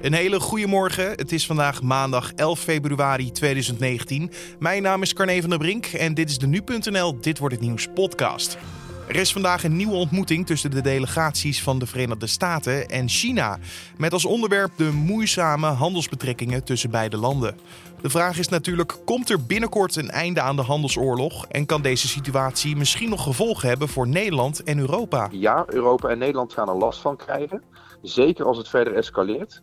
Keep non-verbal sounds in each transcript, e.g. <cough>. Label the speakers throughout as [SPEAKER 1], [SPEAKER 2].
[SPEAKER 1] Een hele goede morgen. Het is vandaag maandag 11 februari 2019. Mijn naam is Carne van der Brink en dit is de Nu.nl Dit wordt het nieuws podcast. Er is vandaag een nieuwe ontmoeting tussen de delegaties van de Verenigde Staten en China. Met als onderwerp de moeizame handelsbetrekkingen tussen beide landen. De vraag is natuurlijk: komt er binnenkort een einde aan de handelsoorlog? En kan deze situatie misschien nog gevolgen hebben voor Nederland en Europa?
[SPEAKER 2] Ja, Europa en Nederland gaan er last van krijgen. Zeker als het verder escaleert.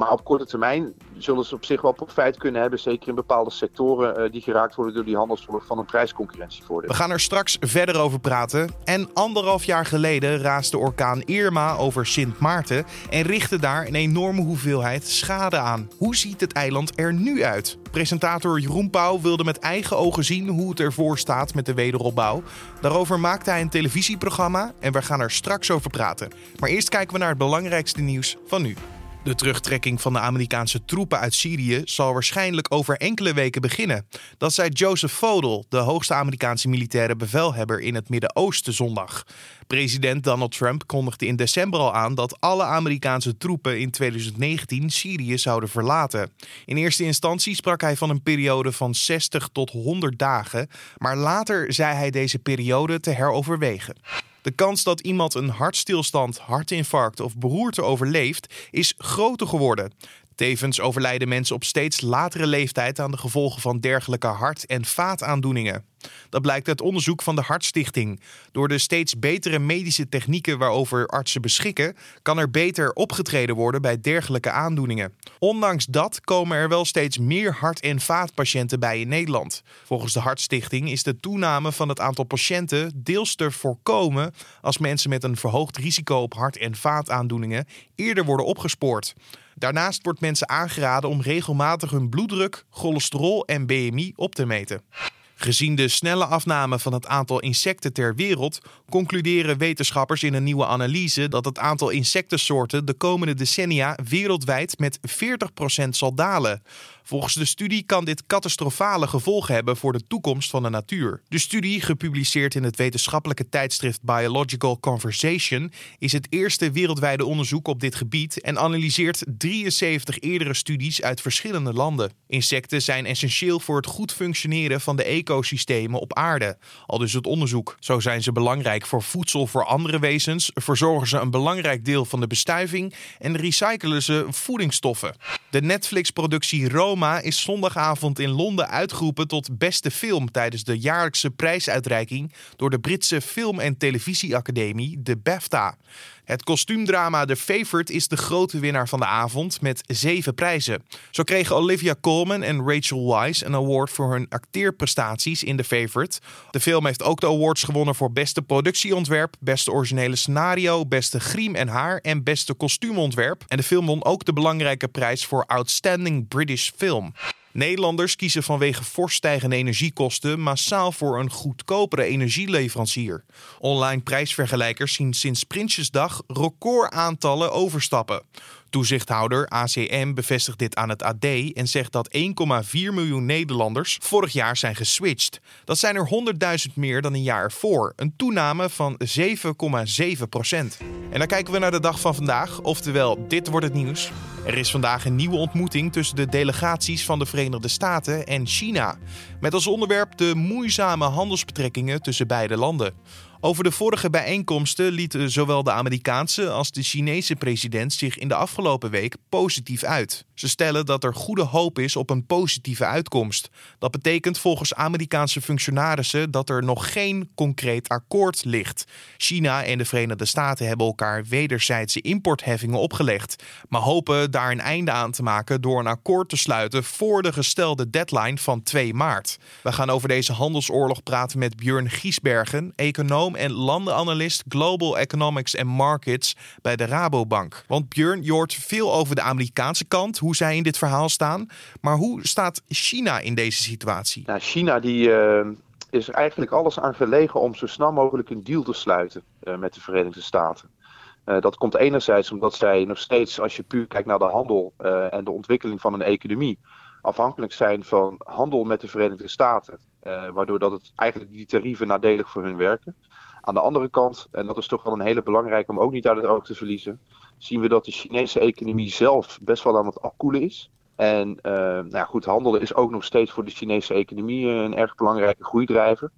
[SPEAKER 2] Maar op korte termijn zullen ze op zich wel profijt kunnen hebben, zeker in bepaalde sectoren uh, die geraakt worden door die handelsoorlog van een prijsconcurrentievoordeel.
[SPEAKER 1] We gaan er straks verder over praten. En anderhalf jaar geleden raasde orkaan Irma over Sint Maarten en richtte daar een enorme hoeveelheid schade aan. Hoe ziet het eiland er nu uit? Presentator Jeroen Pauw wilde met eigen ogen zien hoe het ervoor staat met de wederopbouw. Daarover maakte hij een televisieprogramma en we gaan er straks over praten. Maar eerst kijken we naar het belangrijkste nieuws van nu. De terugtrekking van de Amerikaanse troepen uit Syrië zal waarschijnlijk over enkele weken beginnen. Dat zei Joseph Fodel, de hoogste Amerikaanse militaire bevelhebber in het Midden-Oosten zondag. President Donald Trump kondigde in december al aan dat alle Amerikaanse troepen in 2019 Syrië zouden verlaten. In eerste instantie sprak hij van een periode van 60 tot 100 dagen, maar later zei hij deze periode te heroverwegen. De kans dat iemand een hartstilstand, hartinfarct of beroerte overleeft is groter geworden. Tevens overlijden mensen op steeds latere leeftijd aan de gevolgen van dergelijke hart- en vaataandoeningen. Dat blijkt uit onderzoek van de Hartstichting. Door de steeds betere medische technieken waarover artsen beschikken, kan er beter opgetreden worden bij dergelijke aandoeningen. Ondanks dat komen er wel steeds meer hart- en vaatpatiënten bij in Nederland. Volgens de Hartstichting is de toename van het aantal patiënten deels te voorkomen als mensen met een verhoogd risico op hart- en vaataandoeningen eerder worden opgespoord. Daarnaast wordt mensen aangeraden om regelmatig hun bloeddruk, cholesterol en BMI op te meten. Gezien de snelle afname van het aantal insecten ter wereld, concluderen wetenschappers in een nieuwe analyse dat het aantal insectensoorten de komende decennia wereldwijd met 40% zal dalen. Volgens de studie kan dit catastrofale gevolgen hebben voor de toekomst van de natuur. De studie, gepubliceerd in het wetenschappelijke tijdschrift Biological Conversation, is het eerste wereldwijde onderzoek op dit gebied en analyseert 73 eerdere studies uit verschillende landen. Insecten zijn essentieel voor het goed functioneren van de ecosystemen op aarde, al dus het onderzoek. Zo zijn ze belangrijk voor voedsel voor andere wezens, verzorgen ze een belangrijk deel van de bestuiving en recyclen ze voedingsstoffen. De Netflix-productie Rome is zondagavond in Londen uitgeroepen tot beste film tijdens de jaarlijkse prijsuitreiking door de Britse Film- en Televisieacademie, de BAFTA. Het kostuumdrama The Favourite is de grote winnaar van de avond met zeven prijzen. Zo kregen Olivia Colman en Rachel Weisz een award voor hun acteerprestaties in The Favourite. De film heeft ook de awards gewonnen voor beste productieontwerp, beste originele scenario, beste griem en haar en beste kostuumontwerp. En de film won ook de belangrijke prijs voor Outstanding British Film. Nederlanders kiezen vanwege fors stijgende energiekosten massaal voor een goedkopere energieleverancier. Online prijsvergelijkers zien sinds Prinsjesdag recordaantallen overstappen. Toezichthouder ACM bevestigt dit aan het AD en zegt dat 1,4 miljoen Nederlanders vorig jaar zijn geswitcht. Dat zijn er 100.000 meer dan een jaar ervoor, een toename van 7,7 procent. En dan kijken we naar de dag van vandaag, oftewel dit wordt het nieuws. Er is vandaag een nieuwe ontmoeting tussen de delegaties van de Verenigde Staten en China. Met als onderwerp de moeizame handelsbetrekkingen tussen beide landen. Over de vorige bijeenkomsten lieten zowel de Amerikaanse als de Chinese president zich in de afgelopen week positief uit. Ze stellen dat er goede hoop is op een positieve uitkomst. Dat betekent volgens Amerikaanse functionarissen dat er nog geen concreet akkoord ligt. China en de Verenigde Staten hebben elkaar wederzijdse importheffingen opgelegd, maar hopen daar een einde aan te maken door een akkoord te sluiten voor de gestelde deadline van 2 maart. We gaan over deze handelsoorlog praten met Björn Giesbergen, econoom en landenanalist Global Economics and Markets bij de Rabobank. Want Björn, je hoort veel over de Amerikaanse kant, hoe zij in dit verhaal staan. Maar hoe staat China in deze situatie?
[SPEAKER 2] Nou, China die, uh, is eigenlijk alles aan gelegen om zo snel mogelijk een deal te sluiten uh, met de Verenigde Staten. Uh, dat komt enerzijds omdat zij nog steeds, als je puur kijkt naar de handel en de ontwikkeling van een economie, afhankelijk zijn van handel met de Verenigde Staten. waardoor dat het eigenlijk die tarieven nadelig voor hun werken. Aan de andere kant, en dat is toch wel een hele belangrijke om ook niet uit het oog te verliezen, zien we dat de Chinese economie zelf best wel aan het afkoelen is. En uh, nou ja, goed, handelen is ook nog steeds voor de Chinese economie een erg belangrijke groeidrijver.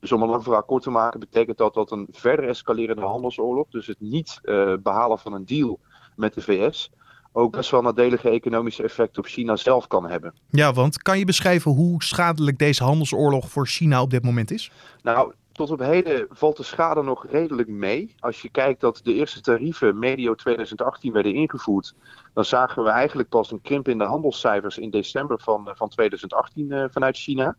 [SPEAKER 2] Dus om een lang verhaal kort te maken, betekent dat dat een verder escalerende handelsoorlog, dus het niet uh, behalen van een deal met de VS, ook best wel nadelige economische effecten op China zelf kan hebben.
[SPEAKER 1] Ja, want kan je beschrijven hoe schadelijk deze handelsoorlog voor China op dit moment is?
[SPEAKER 2] Nou, tot op heden valt de schade nog redelijk mee. Als je kijkt dat de eerste tarieven medio 2018 werden ingevoerd, dan zagen we eigenlijk pas een krimp in de handelscijfers in december van, van 2018 uh, vanuit China.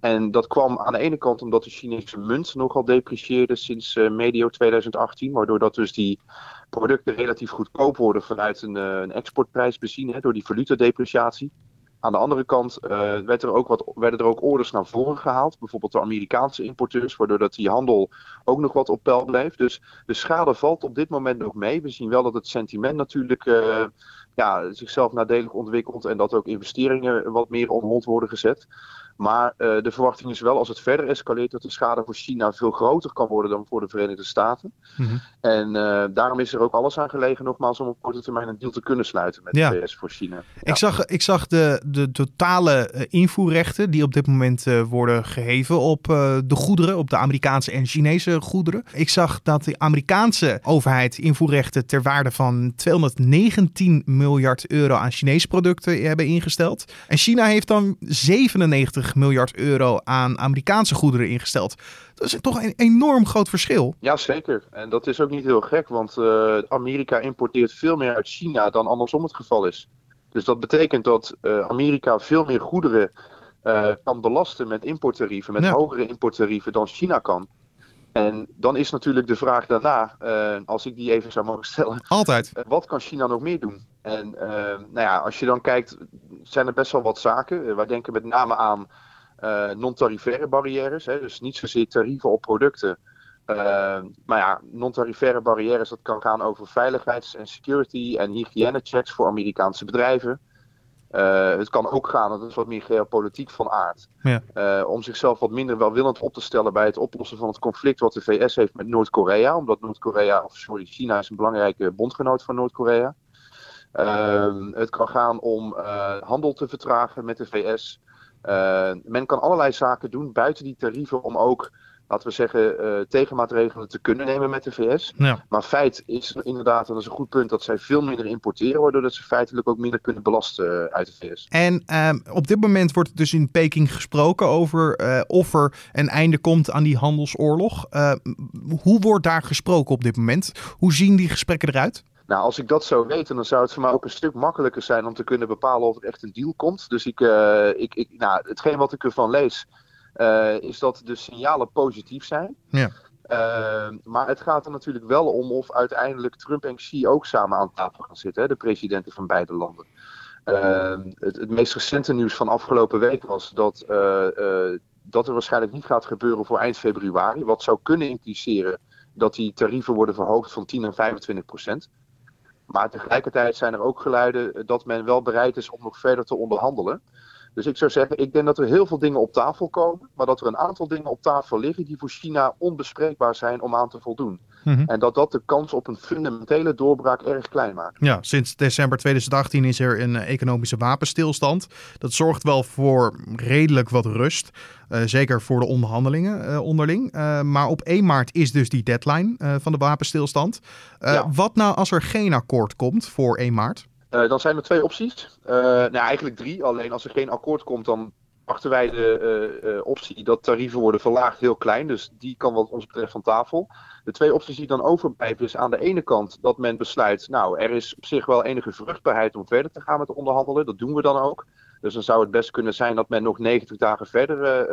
[SPEAKER 2] En dat kwam aan de ene kant omdat de Chinese munt nogal deprecieerde sinds uh, medio 2018, waardoor dat dus die producten relatief goedkoop worden vanuit een, uh, een exportprijs bezien, hè, door die valutadepreciatie. Aan de andere kant uh, werd er ook wat, werden er ook orders naar voren gehaald. Bijvoorbeeld de Amerikaanse importeurs, waardoor dat die handel ook nog wat op peil bleef. Dus de schade valt op dit moment nog mee. We zien wel dat het sentiment natuurlijk uh, ja, zichzelf nadelig ontwikkelt. En dat ook investeringen wat meer on hold worden gezet. Maar uh, de verwachting is wel, als het verder escaleert, dat de schade voor China veel groter kan worden dan voor de Verenigde Staten. Mm -hmm. En uh, daarom is er ook alles aan gelegen, nogmaals, om op korte termijn een deal te kunnen sluiten met ja. de VS voor China.
[SPEAKER 1] Ja. Ik zag, ik zag de, de totale uh, invoerrechten die op dit moment worden geheven op de goederen, op de Amerikaanse en Chinese goederen. Ik zag dat de Amerikaanse overheid invoerrechten ter waarde van 219 miljard euro aan Chinese producten hebben ingesteld. En China heeft dan 97 miljard euro aan Amerikaanse goederen ingesteld. Dat is toch een enorm groot verschil.
[SPEAKER 2] Ja, zeker. En dat is ook niet heel gek, want uh, Amerika importeert veel meer uit China dan andersom het geval is. Dus dat betekent dat uh, Amerika veel meer goederen uh, kan belasten met importtarieven, met ja. hogere importtarieven dan China kan. En dan is natuurlijk de vraag daarna, uh, als ik die even zou mogen stellen.
[SPEAKER 1] Altijd.
[SPEAKER 2] Uh, wat kan China nog meer doen? En uh, nou ja, als je dan kijkt, zijn er best wel wat zaken. wij denken met name aan non-tarifaire barrières. Hè, dus niet zozeer tarieven op producten. maar ja, non-tarifaire barrières, dat kan gaan over veiligheids- en security- en hygiënechecks voor Amerikaanse bedrijven. Uh, het kan ook gaan, dat is wat meer geopolitiek van aard, ja. uh, om zichzelf wat minder welwillend op te stellen bij het oplossen van het conflict wat de VS heeft met Noord-Korea. Omdat Noord-Korea, of sorry, China is een belangrijke bondgenoot van Noord-Korea. Uh, het kan gaan om uh, handel te vertragen met de VS. men kan allerlei zaken doen buiten die tarieven om ook laten we zeggen, uh, tegenmaatregelen te kunnen nemen met de VS. Ja. Maar feit is inderdaad, en dat is een goed punt, dat zij veel minder importeren, waardoor dat ze feitelijk ook minder kunnen belasten uh, uit de VS.
[SPEAKER 1] En uh, op dit moment wordt dus in Peking gesproken over eh, of er een einde komt aan die handelsoorlog. hoe wordt daar gesproken op dit moment? Hoe zien die gesprekken eruit?
[SPEAKER 2] Nou, als ik dat zou weten, dan zou het voor mij ook een stuk makkelijker zijn om te kunnen bepalen of er echt een deal komt. Dus ik, ik, ik nou, hetgeen wat ik ervan lees, uh, is dat de signalen positief zijn. Ja. Uh, maar het gaat er natuurlijk wel om of uiteindelijk Trump en Xi ook samen aan tafel gaan zitten, hè, de presidenten van beide landen. Uh, het, het, meest recente nieuws van afgelopen week was dat, dat er waarschijnlijk niet gaat gebeuren voor eind februari. Wat zou kunnen impliceren dat die tarieven worden verhoogd van 10 naar 25 procent. Maar tegelijkertijd zijn er ook geluiden dat men wel bereid is om nog verder te onderhandelen. Dus ik zou zeggen, ik denk dat er heel veel dingen op tafel komen, maar dat er een aantal dingen op tafel liggen die voor China onbespreekbaar zijn om aan te voldoen. Mm-hmm. En dat dat de kans op een fundamentele doorbraak erg klein maakt.
[SPEAKER 1] Ja, sinds december 2018 is er een economische wapenstilstand. Dat zorgt wel voor redelijk wat rust. Uh, zeker voor de onderhandelingen uh, onderling. Uh, maar op 1 maart is dus die deadline van de wapenstilstand. Ja. Wat nou als er geen akkoord komt voor 1 maart?
[SPEAKER 2] Uh, dan zijn er twee opties. Uh, nou, eigenlijk drie. Alleen als er geen akkoord komt, dan achten wij de uh, optie dat tarieven worden verlaagd heel klein. Dus die kan wat ons betreft van tafel. De twee opties die dan overblijven is aan de ene kant dat men besluit... nou, er is op zich wel enige vruchtbaarheid om verder te gaan met onderhandelen. Dat doen we dan ook. Dus dan zou het best kunnen zijn dat men nog 90 dagen verder...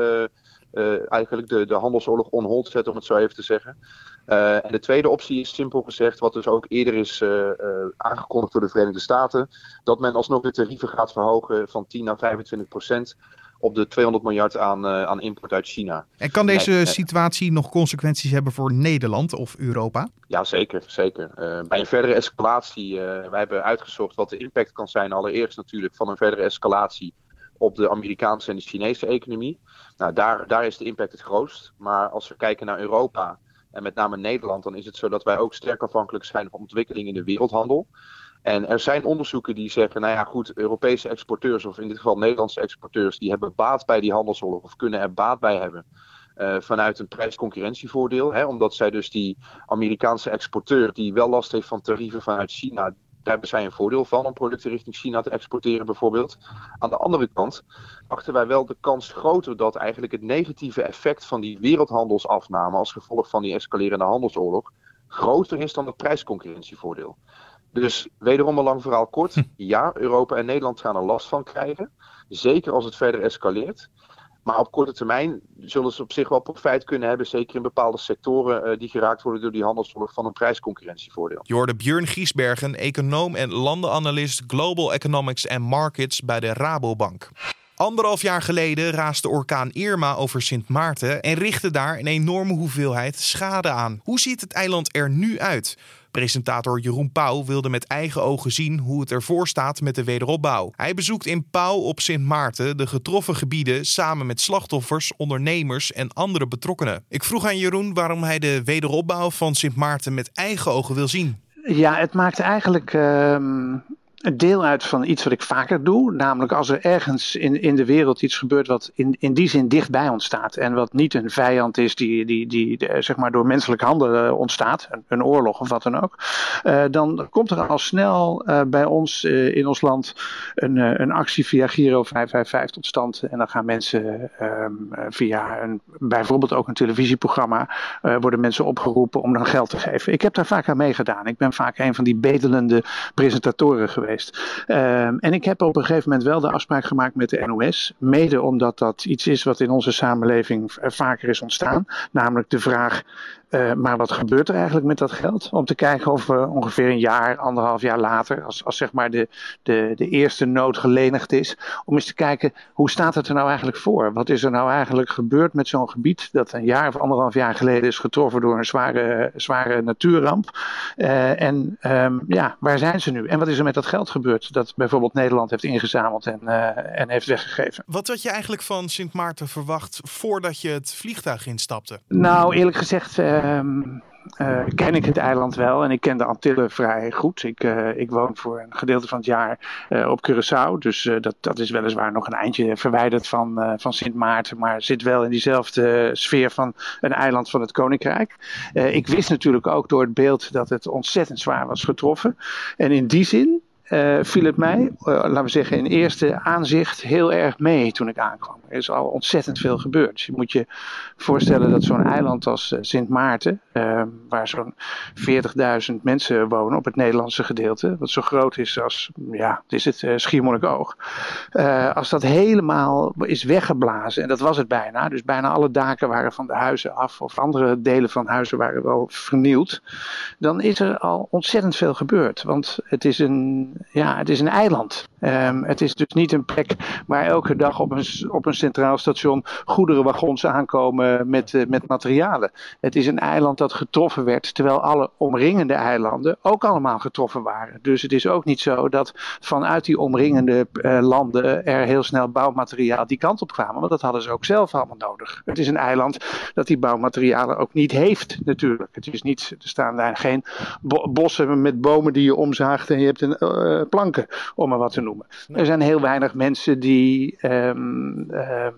[SPEAKER 2] Uh, eigenlijk de, de handelsoorlog on hold zet, om het zo even te zeggen. En de tweede optie is simpel gezegd, wat dus ook eerder is aangekondigd door de Verenigde Staten, dat men alsnog de tarieven gaat verhogen van 10 naar 25 procent op de 200 miljard aan, aan import uit China.
[SPEAKER 1] En kan deze nee, situatie nog consequenties hebben voor Nederland of Europa?
[SPEAKER 2] Ja, zeker. zeker. bij een verdere escalatie, wij hebben uitgezocht wat de impact kan zijn, allereerst natuurlijk van een verdere escalatie op de Amerikaanse en de Chinese economie. Nou, daar, daar is de impact het grootst. Maar als we kijken naar Europa en met name Nederland, dan is het zo dat wij ook sterk afhankelijk zijn van ontwikkeling in de wereldhandel. En er zijn onderzoeken die zeggen, nou ja goed, Europese exporteurs, of in dit geval Nederlandse exporteurs, die hebben baat bij die handelsoorlog of kunnen er baat bij hebben. Uh, vanuit een prijsconcurrentievoordeel. Hè, omdat zij dus die Amerikaanse exporteur die wel last heeft van tarieven vanuit China, daar hebben zij een voordeel van om producten richting China te exporteren bijvoorbeeld. Aan de andere kant achten wij wel de kans groter dat eigenlijk het negatieve effect van die wereldhandelsafname als gevolg van die escalerende handelsoorlog groter is dan het prijsconcurrentievoordeel. Dus wederom een lang verhaal kort. Hm. Ja, Europa en Nederland gaan er last van krijgen. Zeker als het verder escaleert. Maar op korte termijn zullen ze op zich wel profijt kunnen hebben, zeker in bepaalde sectoren uh, die geraakt worden door die handelsoorlog van een prijsconcurrentievoordeel.
[SPEAKER 1] Je hoorde Björn Giesbergen, econoom en landenanalist Global Economics and Markets bij de Rabobank. Anderhalf jaar geleden raasde orkaan Irma over Sint Maarten en richtte daar een enorme hoeveelheid schade aan. Hoe ziet het eiland er nu uit? Presentator Jeroen Pauw wilde met eigen ogen zien hoe het ervoor staat met de wederopbouw. Hij bezoekt in Pauw op Sint Maarten de getroffen gebieden samen met slachtoffers, ondernemers en andere betrokkenen. Ik vroeg aan Jeroen waarom hij de wederopbouw van Sint Maarten met eigen ogen wil zien.
[SPEAKER 3] Ja, het maakt eigenlijk. Een deel uit van iets wat ik vaker doe. Namelijk als er ergens in, in de wereld iets gebeurt wat in, in die zin dichtbij ons staat. En wat niet een vijand is die, die, die, zeg maar door menselijk handelen eh, ontstaat. Een, een, oorlog of wat dan ook. Uh, dan komt er al snel bij ons in ons land een, een actie via Giro 555 tot stand. En dan gaan mensen um, via een, bijvoorbeeld ook een televisieprogramma. worden mensen opgeroepen om dan geld te geven. Ik heb daar vaak aan meegedaan. Ik ben vaak een van die bedelende presentatoren geweest. Ehm, en ik heb op een gegeven moment wel de afspraak gemaakt met de NOS. Mede omdat dat iets is wat in onze samenleving vaker is ontstaan. Namelijk de vraag: uh, maar wat gebeurt er eigenlijk met dat geld? Om te kijken of we ongeveer een jaar, anderhalf jaar later, als, als zeg maar de, de, de eerste nood gelenigd is, om eens te kijken hoe staat het er nou eigenlijk voor? Wat is er nou eigenlijk gebeurd met zo'n gebied dat een jaar of anderhalf jaar geleden is getroffen door een zware, zware natuurramp? Uh, en um, ja, waar zijn ze nu? En wat is er met dat geld gebeurd dat bijvoorbeeld Nederland heeft ingezameld en, uh, en heeft weggegeven?
[SPEAKER 1] Wat had je eigenlijk van Sint Maarten verwacht voordat je het vliegtuig instapte?
[SPEAKER 3] Nou, eerlijk gezegd Um, ken ik het eiland wel en ik ken de Antillen vrij goed. Ik, uh, ik woon voor een gedeelte van het jaar uh, op Curaçao. Dus dat, dat is weliswaar nog een eindje verwijderd van, van Sint Maarten. Maar zit wel in diezelfde sfeer van een eiland van het Koninkrijk. ik wist natuurlijk ook door het beeld dat het ontzettend zwaar was getroffen. En in die zin uh, viel het mij, uh, laten we zeggen, in eerste aanzicht heel erg mee toen ik aankwam. Er is al ontzettend veel gebeurd. Je moet je voorstellen dat zo'n eiland als uh, Sint Maarten, waar zo'n 40.000 mensen wonen op het Nederlandse gedeelte, wat zo groot is als, ja, het is het Schiermonnikoog, als dat helemaal is weggeblazen, en dat was het bijna, dus bijna alle daken waren van de huizen af, of andere delen van huizen waren wel vernield, dan is er al ontzettend veel gebeurd. Want het is een ja, het is een eiland. Um, het is dus niet een plek waar elke dag op een, op een centraal station goederenwagons aankomen met, uh, met materialen. Het is een eiland dat getroffen werd, terwijl alle omringende eilanden ook allemaal getroffen waren. Dus het is ook niet zo dat vanuit die omringende uh, landen er heel snel bouwmateriaal die kant op kwamen, want dat hadden ze ook zelf allemaal nodig. Het is een eiland dat die bouwmaterialen ook niet heeft, natuurlijk. Het is niet, er staan daar geen bo bossen met bomen die je omzaagt en je hebt een, uh, planken, om maar wat te noemen. Er zijn heel weinig mensen die um, um,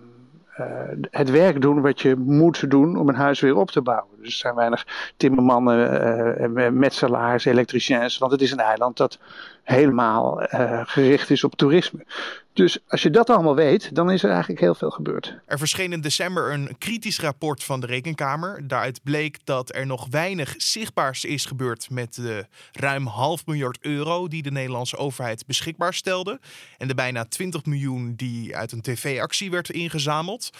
[SPEAKER 3] uh, het werk doen wat je moet doen om een huis weer op te bouwen. Dus er zijn weinig timmermannen, uh, metselaars, elektriciens, want het is een eiland dat helemaal uh, gericht is op toerisme. Dus als je dat allemaal weet, dan is er eigenlijk heel veel gebeurd.
[SPEAKER 1] Er verscheen in december een kritisch rapport van de Rekenkamer. Daaruit bleek dat er nog weinig zichtbaars is gebeurd met de ruim half miljard euro die de Nederlandse overheid beschikbaar stelde. En de bijna 20 miljoen die uit een tv-actie werd ingezameld.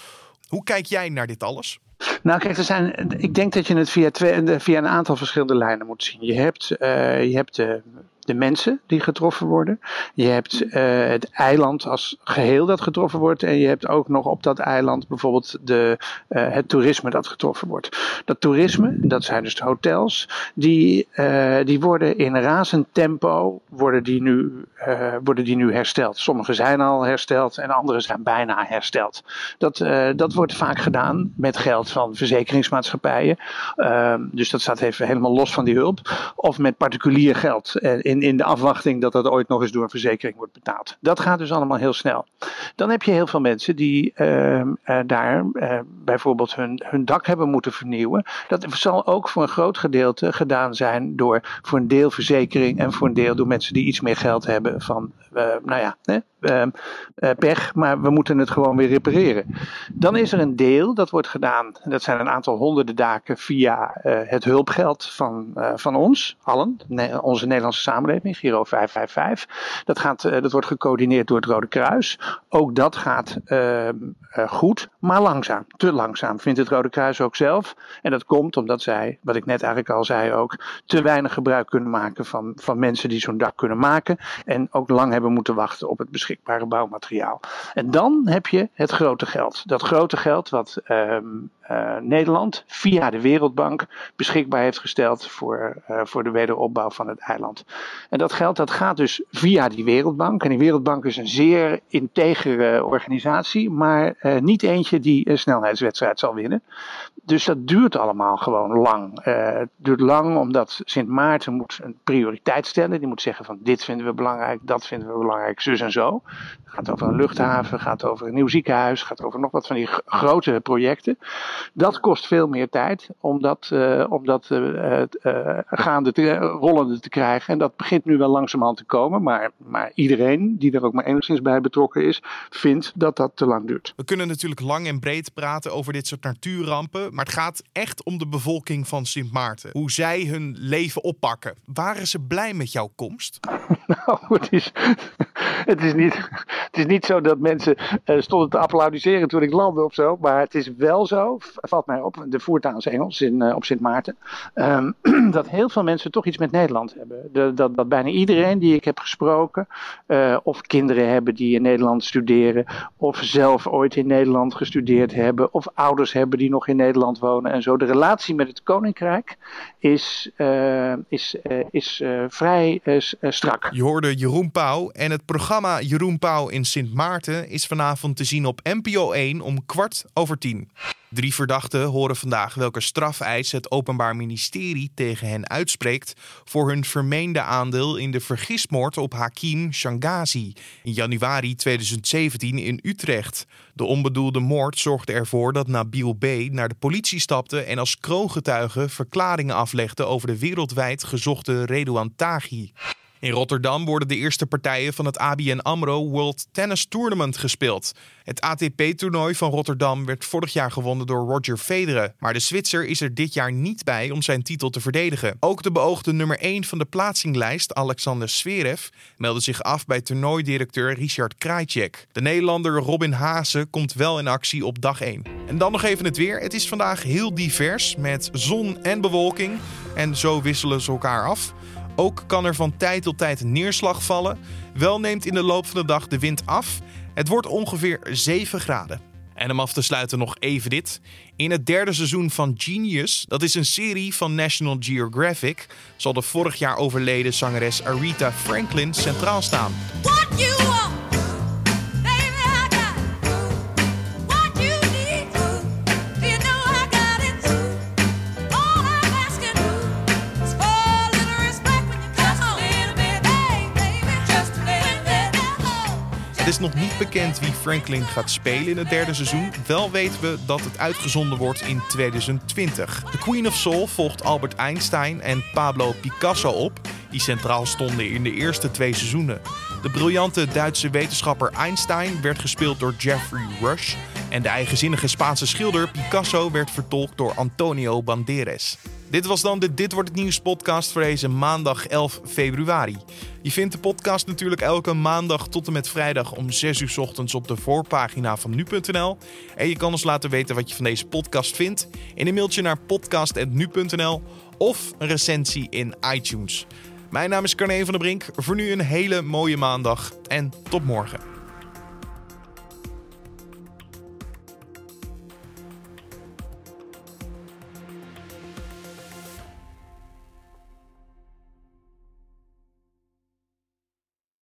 [SPEAKER 1] Hoe kijk jij naar dit alles?
[SPEAKER 3] Nou, kijk, er zijn, ik denk dat je het via, twee, via een aantal verschillende lijnen moet zien. Je hebt, uh, je hebt de de mensen die getroffen worden. Je hebt uh, het eiland als geheel dat getroffen wordt. En je hebt ook nog op dat eiland bijvoorbeeld de, het toerisme dat getroffen wordt. Dat toerisme, dat zijn dus de hotels, die, die worden in razend tempo worden die nu, worden die nu hersteld. Sommige zijn al hersteld en andere zijn bijna hersteld. Dat, dat wordt vaak gedaan met geld van verzekeringsmaatschappijen. Ehm, dus dat staat even helemaal los van die hulp. Of met particulier geld in, in de afwachting dat dat ooit nog eens door een verzekering wordt betaald. Dat gaat dus allemaal heel snel. Dan heb je heel veel mensen die ehm, daar bijvoorbeeld hun, hun dak hebben moeten vernieuwen. Dat zal ook voor een groot gedeelte gedaan zijn door voor een deel verzekering en voor een deel door mensen die iets meer geld hebben van, nou ja, hè, uh, pech, maar we moeten het gewoon weer repareren. Dan is er een deel, dat wordt gedaan, dat zijn een aantal honderden daken via het hulpgeld van, van ons, allen, onze Nederlandse samenleving, Giro 555. Dat, gaat, dat wordt gecoördineerd door het Rode Kruis. Ook dat gaat ehm, goed, maar langzaam, te langzaam, vindt het Rode Kruis ook zelf. En dat komt omdat zij, wat ik net eigenlijk al zei ook, te weinig gebruik kunnen maken van, van mensen die zo'n dak kunnen maken. En ook lang hebben moeten wachten op het beschikbare bouwmateriaal. En dan heb je het grote geld. Dat grote geld wat ehm, Nederland via de Wereldbank beschikbaar heeft gesteld voor, uh, voor de wederopbouw van het eiland. En dat geld dat gaat dus via die Wereldbank. En die Wereldbank is een zeer integere organisatie, maar uh, niet eentje die een snelheidswedstrijd zal winnen. Dus dat duurt allemaal gewoon lang. het duurt lang omdat Sint Maarten moet een prioriteit stellen. Die moet zeggen van dit vinden we belangrijk, dat vinden we belangrijk, zus en zo. Het gaat over een luchthaven, gaat over een nieuw ziekenhuis, gaat over nog wat van die grote projecten. Dat kost veel meer tijd om dat, uh, om dat uh, uh, gaande te, rollende te krijgen. En dat begint nu wel langzamerhand te komen. Maar, maar iedereen die er ook maar enigszins bij betrokken is, vindt dat dat te lang duurt.
[SPEAKER 1] We kunnen natuurlijk lang en breed praten over dit soort natuurrampen. Maar het gaat echt om de bevolking van Sint Maarten. Hoe zij hun leven oppakken. Waren ze blij met jouw komst? <laughs> <laughs>
[SPEAKER 3] nou, het is, het is, niet, het is niet zo dat mensen stonden te applaudisseren toen ik landde of zo. Maar het is wel zo, valt mij op, de voertaal Engels in, uh, op Sint Maarten, um, <clears throat> dat heel veel mensen toch iets met Nederland hebben. De, dat, dat bijna iedereen die ik heb gesproken, uh, of kinderen hebben die in Nederland studeren, of zelf ooit in Nederland gestudeerd hebben, of ouders hebben die nog in Nederland wonen en zo. De relatie met het Koninkrijk is, is, is vrij strak.
[SPEAKER 1] Je hoorde Jeroen Pauw en het programma Jeroen Pauw in Sint Maarten is vanavond te zien op NPO 1 om kwart over tien. Drie verdachten horen vandaag welke strafeis het Openbaar Ministerie tegen hen uitspreekt voor hun vermeende aandeel in de vergismoord op Hakim Shangazi in januari 2017 in Utrecht. De onbedoelde moord zorgde ervoor dat Nabil B. naar de politie stapte en als kroongetuige verklaringen aflegde over de wereldwijd gezochte Redouan Taghi. In Rotterdam worden de eerste partijen van het ABN AMRO World Tennis Tournament gespeeld. Het ATP-toernooi van Rotterdam werd vorig jaar gewonnen door Roger Federer. Maar de Zwitser is er dit jaar niet bij om zijn titel te verdedigen. Ook de beoogde nummer 1 van de plaatsinglijst, Alexander Zverev, meldde zich af bij toernooidirecteur Richard Krajcek. De Nederlander Robin Haase komt wel in actie op dag 1. En dan nog even het weer. Het is vandaag heel divers met zon en bewolking. En zo wisselen ze elkaar af. Ook kan er van tijd tot tijd neerslag vallen. Wel neemt in de loop van de dag de wind af. Het wordt ongeveer 7 graden. En om af te sluiten nog even dit. In het derde seizoen van Genius, dat is een serie van National Geographic, zal de vorig jaar overleden zangeres Aretha Franklin centraal staan. Is nog niet bekend wie Franklin gaat spelen in het derde seizoen. Wel weten we dat het uitgezonden wordt in 2020. The Queen of Soul volgt Albert Einstein en Pablo Picasso op, die centraal stonden in de eerste twee seizoenen. De briljante Duitse wetenschapper Einstein werd gespeeld door Jeffrey Rush. En de eigenzinnige Spaanse schilder Picasso werd vertolkt door Antonio Banderas. Dit was dan de Dit wordt het nieuws podcast voor deze maandag 11 februari. Je vindt de podcast natuurlijk elke maandag tot en met vrijdag om 6 uur ochtends op de voorpagina van nu.nl. En je kan ons laten weten wat je van deze podcast vindt in een mailtje naar podcast.nu.nl of een recensie in iTunes. Mijn naam is Carne van der Brink. Voor nu een hele mooie maandag en tot morgen.